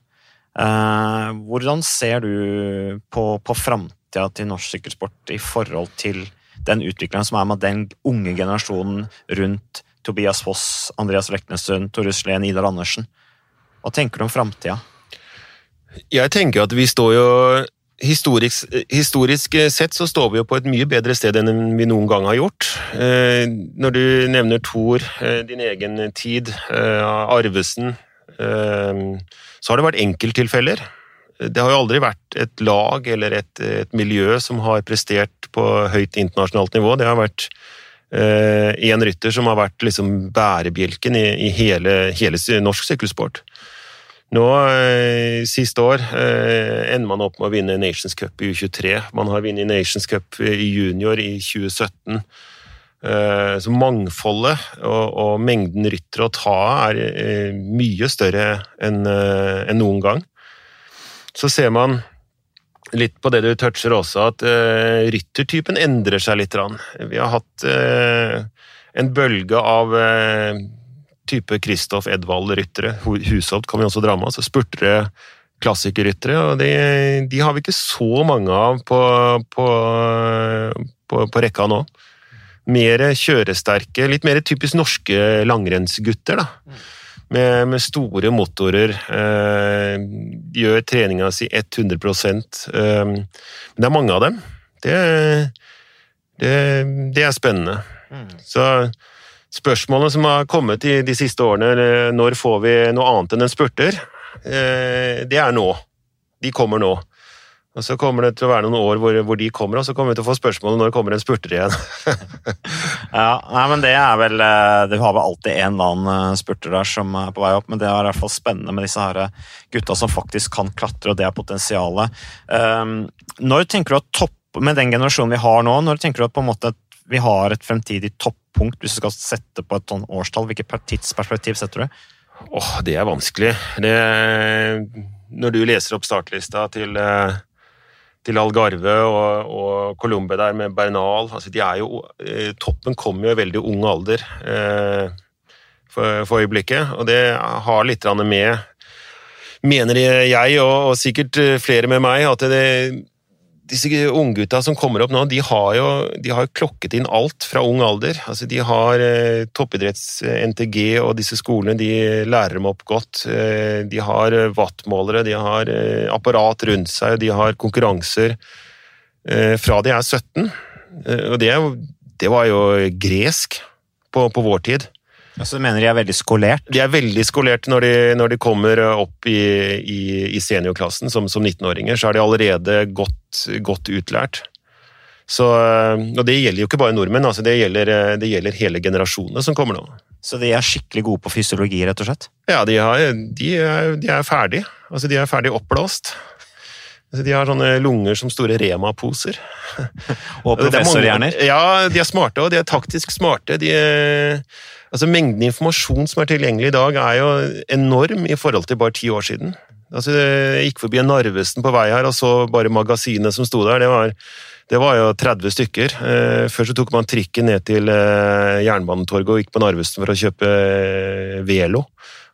Hvordan ser du på, på framtida til norsk sykkelsport i forhold til den utviklingen som er med den unge generasjonen rundt Tobias Foss, Andreas Leknessund, Tore Sleen, Idar Andersen. Hva tenker du om framtida? Jeg tenker at vi står jo Historisk, historisk, sett så står vi jo på et mye bedre sted enn vi noen gang har gjort. Eh, når du nevner Thor, eh, din egen tid, eh, Arvesen Så har det vært enkelttilfeller. Det har jo aldri vært et lag eller et, et miljø som har prestert på høyt internasjonalt nivå. Det har vært én rytter som har vært liksom bærebjelken i, i hele, hele norsk sykkelsport. Nå, eh, Siste år eh, ender man opp med å vinne Nations Cup i U23. Man har vunnet Nations Cup i junior i 2017. Eh, så mangfoldet og, og mengden ryttere å ta av er mye større enn en noen gang. Så ser man litt på det du toucher også, at ryttertypen endrer seg litt. Vi har hatt en bølge av type Kristoff Edvald-ryttere. Hushovd kan vi også dra med. altså Spurtere, klassikerryttere. og de, de, har vi ikke så mange av på, på, på, på rekka nå. Mer kjøresterke, litt mer typisk norske langrennsgutter. da. Med, med, store motorer. Eh, gjør treninga si 100 eh, Men det er mange av dem. Det, det, det er spennende. Mm. Så Spørsmålet som har kommet i de siste årene, når får vi noe annet enn en spurter, eh, det er nå. De kommer nå. Og Så kommer det til å være noen år hvor, hvor, de kommer, og så kommer vi til å få spørsmålet når kommer en spurter igjen. ja, nei, men det er vel eh, Du har vel alltid en eller annen eh, spurter der som er på vei opp, men det er i hvert fall spennende med disse her gutta som faktisk kan klatre, og det er potensialet. Um, når tenker du at topp, med den generasjonen vi har nå, når tenker du at på en måte vi har et fremtidig toppunkt, hvis du skal sette på et sånn årstall? Hvilket tidsperspektiv setter du? Åh, Det er vanskelig. Det, når du leser opp startlista til, eh, til Algarve og, og Colombe der med Bernal altså de er jo, eh, Toppen kommer jo i veldig ung alder eh, for, for, øyeblikket, og det har litt med Mener jeg, og, og sikkert flere med meg, at det, disse unggutta som kommer opp nå, de har jo de har klokket inn alt fra ung alder. Altså, de har eh, toppidretts-NTG og disse skolene, de lærer dem opp godt. Eh, de har eh, wattmålere, de har eh, apparat rundt seg, de har konkurranser eh, fra de er 17. Eh, og det, det, var jo gresk på, på vår tid. Altså, du mener de er veldig skolert? De er veldig skolert når de, når de kommer opp i, i, i seniorklassen som, som 19-åringer. Så er de allerede godt, godt utlært. Så, og det gjelder jo ikke bare nordmenn, altså det, gjelder, det gjelder hele generasjonene som kommer nå. Så de er skikkelig gode på fysiologi, rett og slett? Ja, de, har, de, er, de er ferdig. Altså, de er ferdig oppblåst. Altså, de har sånne lunger som store Rema-poser. Og professorhjerner? Ja, de er smarte, og de er taktisk smarte. De er Altså, Mengden informasjon som er tilgjengelig i dag, er jo enorm i forhold til bare ti år siden. Altså, Jeg gikk forbi en Narvesen på vei her og så bare magasinet som sto der. Det var, det var jo 30 stykker. Eh, før så tok man trikken ned til eh, Jernbanetorget og gikk på Narvesen for å kjøpe eh, Velo.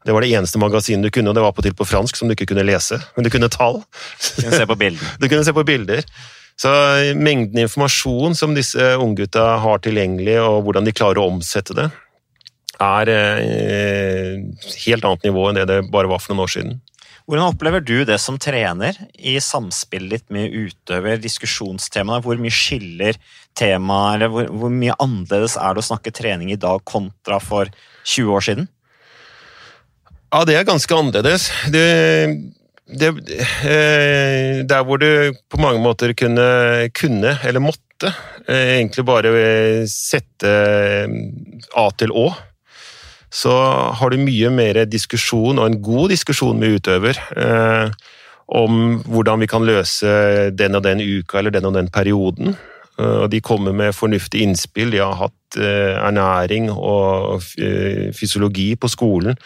Det var det eneste magasinet du kunne, og det var på til på fransk, som du ikke kunne lese. Men du kunne tall. Du kunne se på bilder. Du kunne se på bilder. Så mengden informasjon som disse unggutta har tilgjengelig, og hvordan de klarer å omsette det, er eh, helt annet nivå enn det det bare var for noen år siden. Hvordan opplever du det som trener i samspillet ditt med utøver, diskusjonstemaene? Hvor mye skiller temaet, eller hvor, hvor, mye annerledes er det å snakke trening i dag kontra for 20 år siden? Ja, det er ganske annerledes. Det, det, eh, der hvor du på mange måter kunne, kunne eller måtte, eh, egentlig bare sette A til Å så har du mye mer diskusjon, og en god diskusjon med utøver, eh, om hvordan vi kan løse den og den uka eller den og den perioden. Eh, og de kommer med fornuftige innspill. De har hatt eh, ernæring og eh, fysiologi på skolen,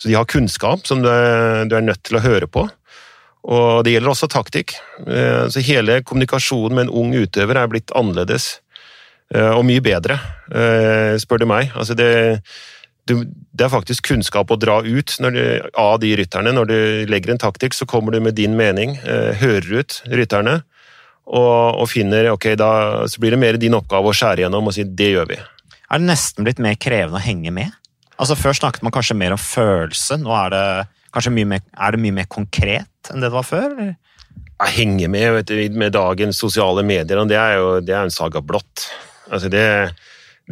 så de har kunnskap som du er, nødt til å høre på. Og det gjelder også taktikk. Eh, så hele kommunikasjonen med en ung utøver er blitt annerledes, eh, og mye bedre, spør du meg. Altså det det er faktisk kunnskap å dra ut du, av de rytterne. Når du legger en taktikk, så kommer du med din mening, eh, hører ut rytterne, og, og finner ok, da så blir det mer din oppgave å skjære gjennom og si det gjør vi. Er det nesten blitt mer krevende å henge med? Altså Før snakket man kanskje mer om følelse, nå er det kanskje mye mer, er det mye mer konkret enn det det var før? eller? Jeg henger med vet du, med dagens sosiale medier, og det er jo det er en saga blått. Altså det,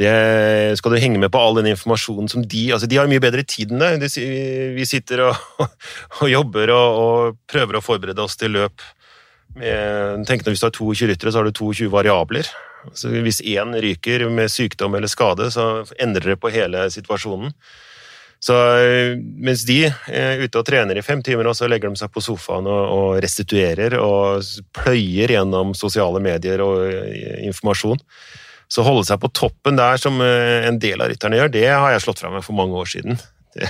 det, skal du henge med på all den informasjonen som de altså De har mye bedre tid enn det. Vi sitter og, og jobber og, og, prøver å forberede oss til løp. Med, tenk når Hvis du har 22 ryttere, så har du 22 variabler. Så hvis én ryker med sykdom eller skade, så endrer det på hele situasjonen. Så mens de er ute og trener i fem timer, og så legger de seg på sofaen og, restituerer og pløyer gjennom sosiale medier og eh, informasjon. Så holde seg på toppen der, som eh, en del av rytterne gjør, det har jeg slått fra meg for mange år siden.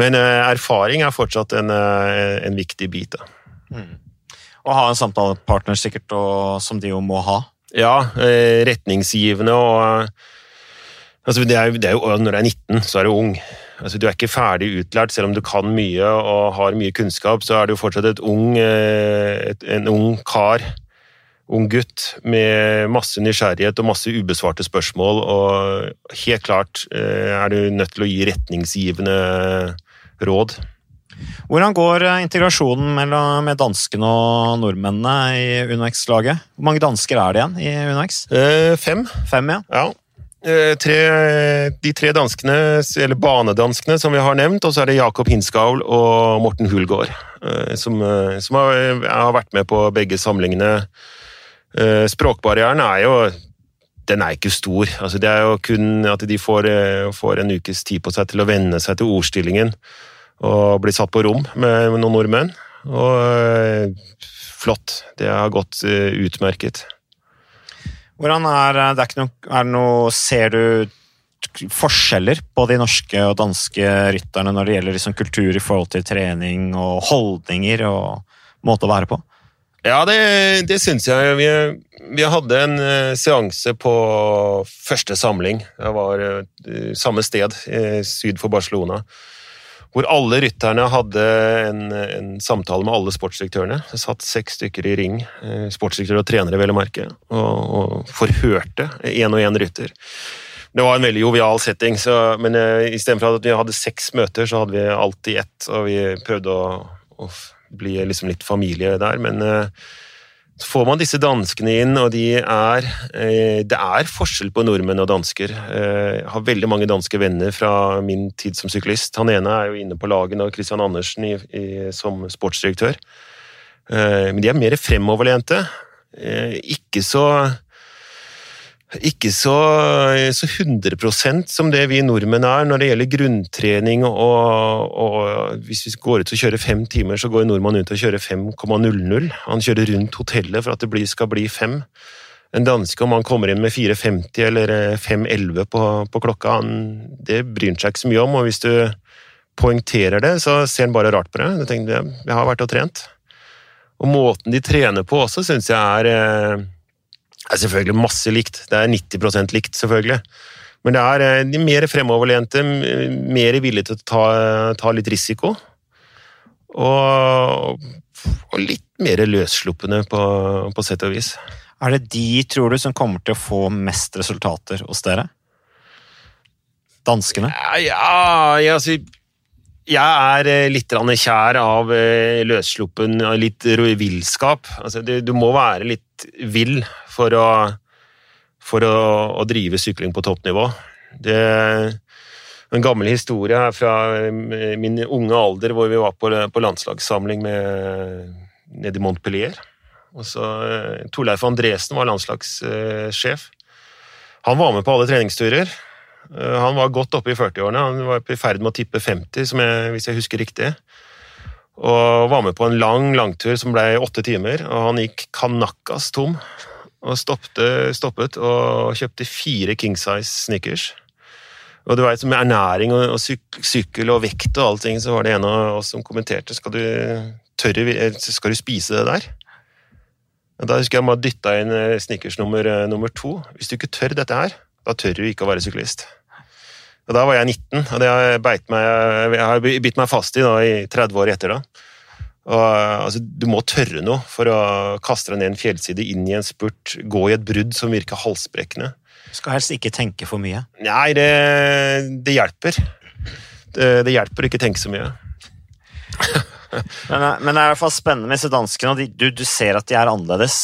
Men eh, erfaring er fortsatt en, en viktig bit. Da. Mm. Å ha en samtalepartner sikkert, og, som de jo må ha. Ja, retningsgivende og altså det er, det er jo, Når du er 19, så er du ung. Altså, du er ikke ferdig utlært, selv om du kan mye og har mye kunnskap, så er du fortsatt ung, eh, et, en ung kar, ung gutt, med masse nysgjerrighet og masse ubesvarte spørsmål, og helt klart eh, er du nødt til å gi retningsgivende råd. Hvordan går eh, integrasjonen med danskene og nordmennene i UnoX-laget? Hvor mange dansker er det igjen i UnoX? Eh, fem. Fem, ja. ja. Eh, tre, de tre danskene, eller banedanskene som vi har nevnt, og så er det Jakob Hinskaul og Morten Hulgaard, eh, som, som har, har, vært med på begge samlingene. Språkbarrieren er jo den er ikke stor. Altså, det er jo kun at de får, får, en ukes tid på seg til å venne seg til ordstillingen og bli satt på rom med noen nordmenn. Og flott. Det har gått utmerket. Hvordan er eh, det, er noe, er det noe Ser du forskjeller på de norske og danske rytterne når det gjelder liksom kultur i forhold til trening og holdninger og måte å være på? Ja, det, det syns jeg. Vi, vi, hadde en seanse på første samling. Det var samme sted, syd for Barcelona hvor alle rytterne hadde en, en samtale med alle sportsdirektørene. Det satt seks stykker i ring, eh, sportsdirektører og trenere, vel å merke, og, og forhørte én og én rytter. Det var en veldig jovial setting, så, men uh, istedenfor at vi hadde seks møter, så hadde vi alltid ett, og vi prøvde å, å bli liksom litt familie der. Men uh, får man disse danskene inn, og de er eh, Det er forskjell på nordmenn og dansker. Eh, jeg har veldig mange danske venner fra min tid som syklist. Han ene er jo inne på laget nå, Christian Andersen i, i, som sportsdirektør. Eh, men de er mer fremoverlente. Ikke så ikke så, så 100% som det vi nordmenn er når det gjelder grunntrening. Og, og hvis vi går ut og kjører fem timer, så går nordmann ut og kjører 5,00. Han kjører rundt hotellet for at det skal bli fem. En danske, om han kommer inn med 4,50 eller 5,11 på, på, klokka, han, det bryr han seg ikke så mye om. Og hvis du poengterer det, så ser han bare rart på det. Jeg, tenker, jeg har vært og trent. Og måten de trener på også, syns jeg er eh, det er selvfølgelig masse likt. Det er 90% likt, selvfølgelig. Men det er eh, de mer fremoverlente, mer villige til å ta, ta litt risiko. Og, og, litt mer løssluppende, på, på sett og vis. Er det de, tror du, som kommer til å få mest resultater hos dere? Danskene? Ja, ja altså jeg er eh, litt kjær av eh, løssluppen, litt villskap. Altså, du må være litt vill for å, for å, å drive sykling på toppnivå. Det en gammel historie her fra eh, min unge alder, hvor vi var på, på landslagssamling med, nede i Montpellier. Og så, Torleif Andresen var landslagssjef. Han var med på alle treningsturer. Han var godt oppe i 40-årene. Han var i ferd med å tippe 50, jeg, hvis jeg husker riktig. Og var med på en lang langtur som ble åtte timer, og han gikk kanakkas tom og stoppte, stoppet og kjøpte fire King Size Snickers. Og du vet, Med ernæring og sykkel og vekt og allting, så var det en av oss som kommenterte skal du, tørre, skal du spise det der. Og Da husker jeg bare dytta inn eh, Snickers nummer, eh, nummer to. Hvis du ikke tør dette her, da tør du ikke å være syklist. Og Da var jeg 19, og det har jeg, meg, jeg har bitt meg fast i da, i 30 år etter. da. Og, altså, du må tørre noe for å kaste deg ned en fjellside, inn i en spurt, gå i et brudd som virker halsbrekkende. Du skal helst ikke tenke for mye. Nei, det, det hjelper. Det, det hjelper å ikke tenke så mye. Men, eh, men det er i hvert fall spennende med disse danskene. og Du, du ser at de er annerledes.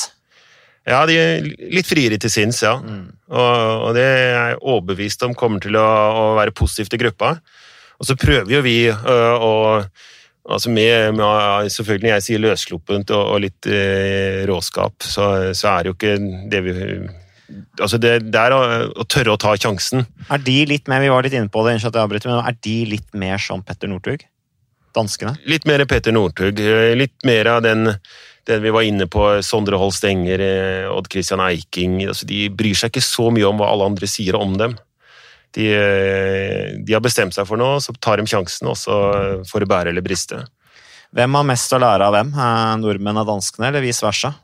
Ja, de er litt friere til sinns, ja. Og, og det er jeg overbevist om kommer til å, å være positivt i gruppa. Og så prøver jo vi øh, å altså med, med Selvfølgelig jeg sier løssluppent og, og litt eh, råskap, så, så er det jo ikke det vi Altså det, det er å, å tørre å ta sjansen. Er de litt mer, Vi var litt inne på det, at jeg avbryter, men er de litt mer som Petter Northug? Danskene? Litt mer Petter Northug. Litt mer av den, den vi var inne på, Sondre Holst Enger, eh, Odd Christian Eiking. Altså, de bryr seg ikke så mye om hva alle andre sier om dem. De, eh, de har bestemt seg for noe, så tar de sjansen, og så får det bære eller briste. Hvem har mest å lære av hvem? Eh, Nordmenn av danskene, eller vice versa?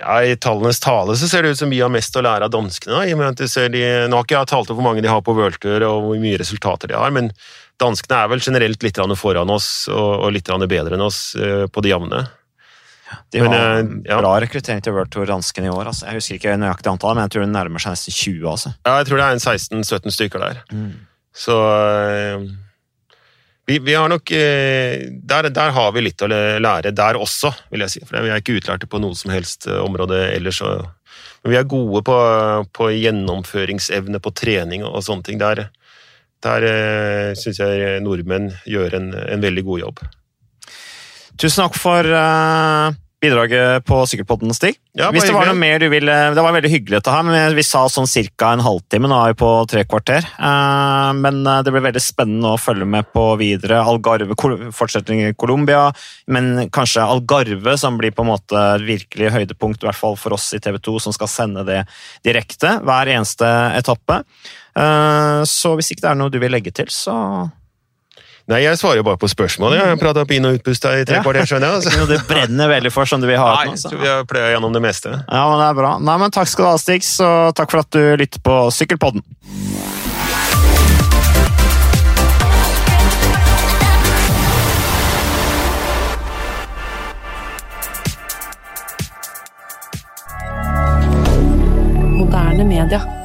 Ja, I tallenes tale så ser det ut som vi har mest å lære av danskene. da, i og med at de, Nå har ikke jeg talt om hvor mange de har på worldtur og hvor mye resultater de har, men danskene er vel generelt litt foran oss og, litt bedre enn oss eh, på det jevne. De Men, har en ja. bra rekruttering til World Tour danskene i år. Altså. Jeg husker ikke nøyaktig antall, men jeg tror det nærmer seg nesten 20. Altså. Ja, jeg tror det er en 16-17 stykker der. Så eh, vi, vi har nok eh, der, der har vi litt å lære der også, vil jeg si. For vi er ikke utlærte på noe som helst eh, område ellers. Men vi er gode på, på gjennomføringsevne på trening og sånne ting. Der, der syns jeg nordmenn gjør en, en veldig god jobb. Tusen takk for uh, bidraget på Sykkelpodden, Stig. Ja, det var mer du ville Det var veldig hyggelig dette her, men vi sa sånn ca. en halvtime. Nå er vi på tre kvarter. Uh, men eh, det blir veldig spennende å følge med på videre. Algarve fortsetter i Colombia, men kanskje Algarve som blir på en måte virkelig høydepunkt, i hvert fall for oss i TV 2, som skal sende det direkte hver eneste etappe. Uh, så hvis ikke det er noe du vil legge til, så Nei, jeg svarer jo bare på spørsmål. Jeg har prata opp inn- og utpust i tre Ja. kvarter, skjønner jeg. det Altså. du brenner veldig for, som du vil ha Nei, den. Altså. jeg så- tror vi har gjennom det meste. Ja, men det er bra. Nei, men Takk skal du ha, Stix, og takk for at du lytter på Sykkelpodden. Moderne media.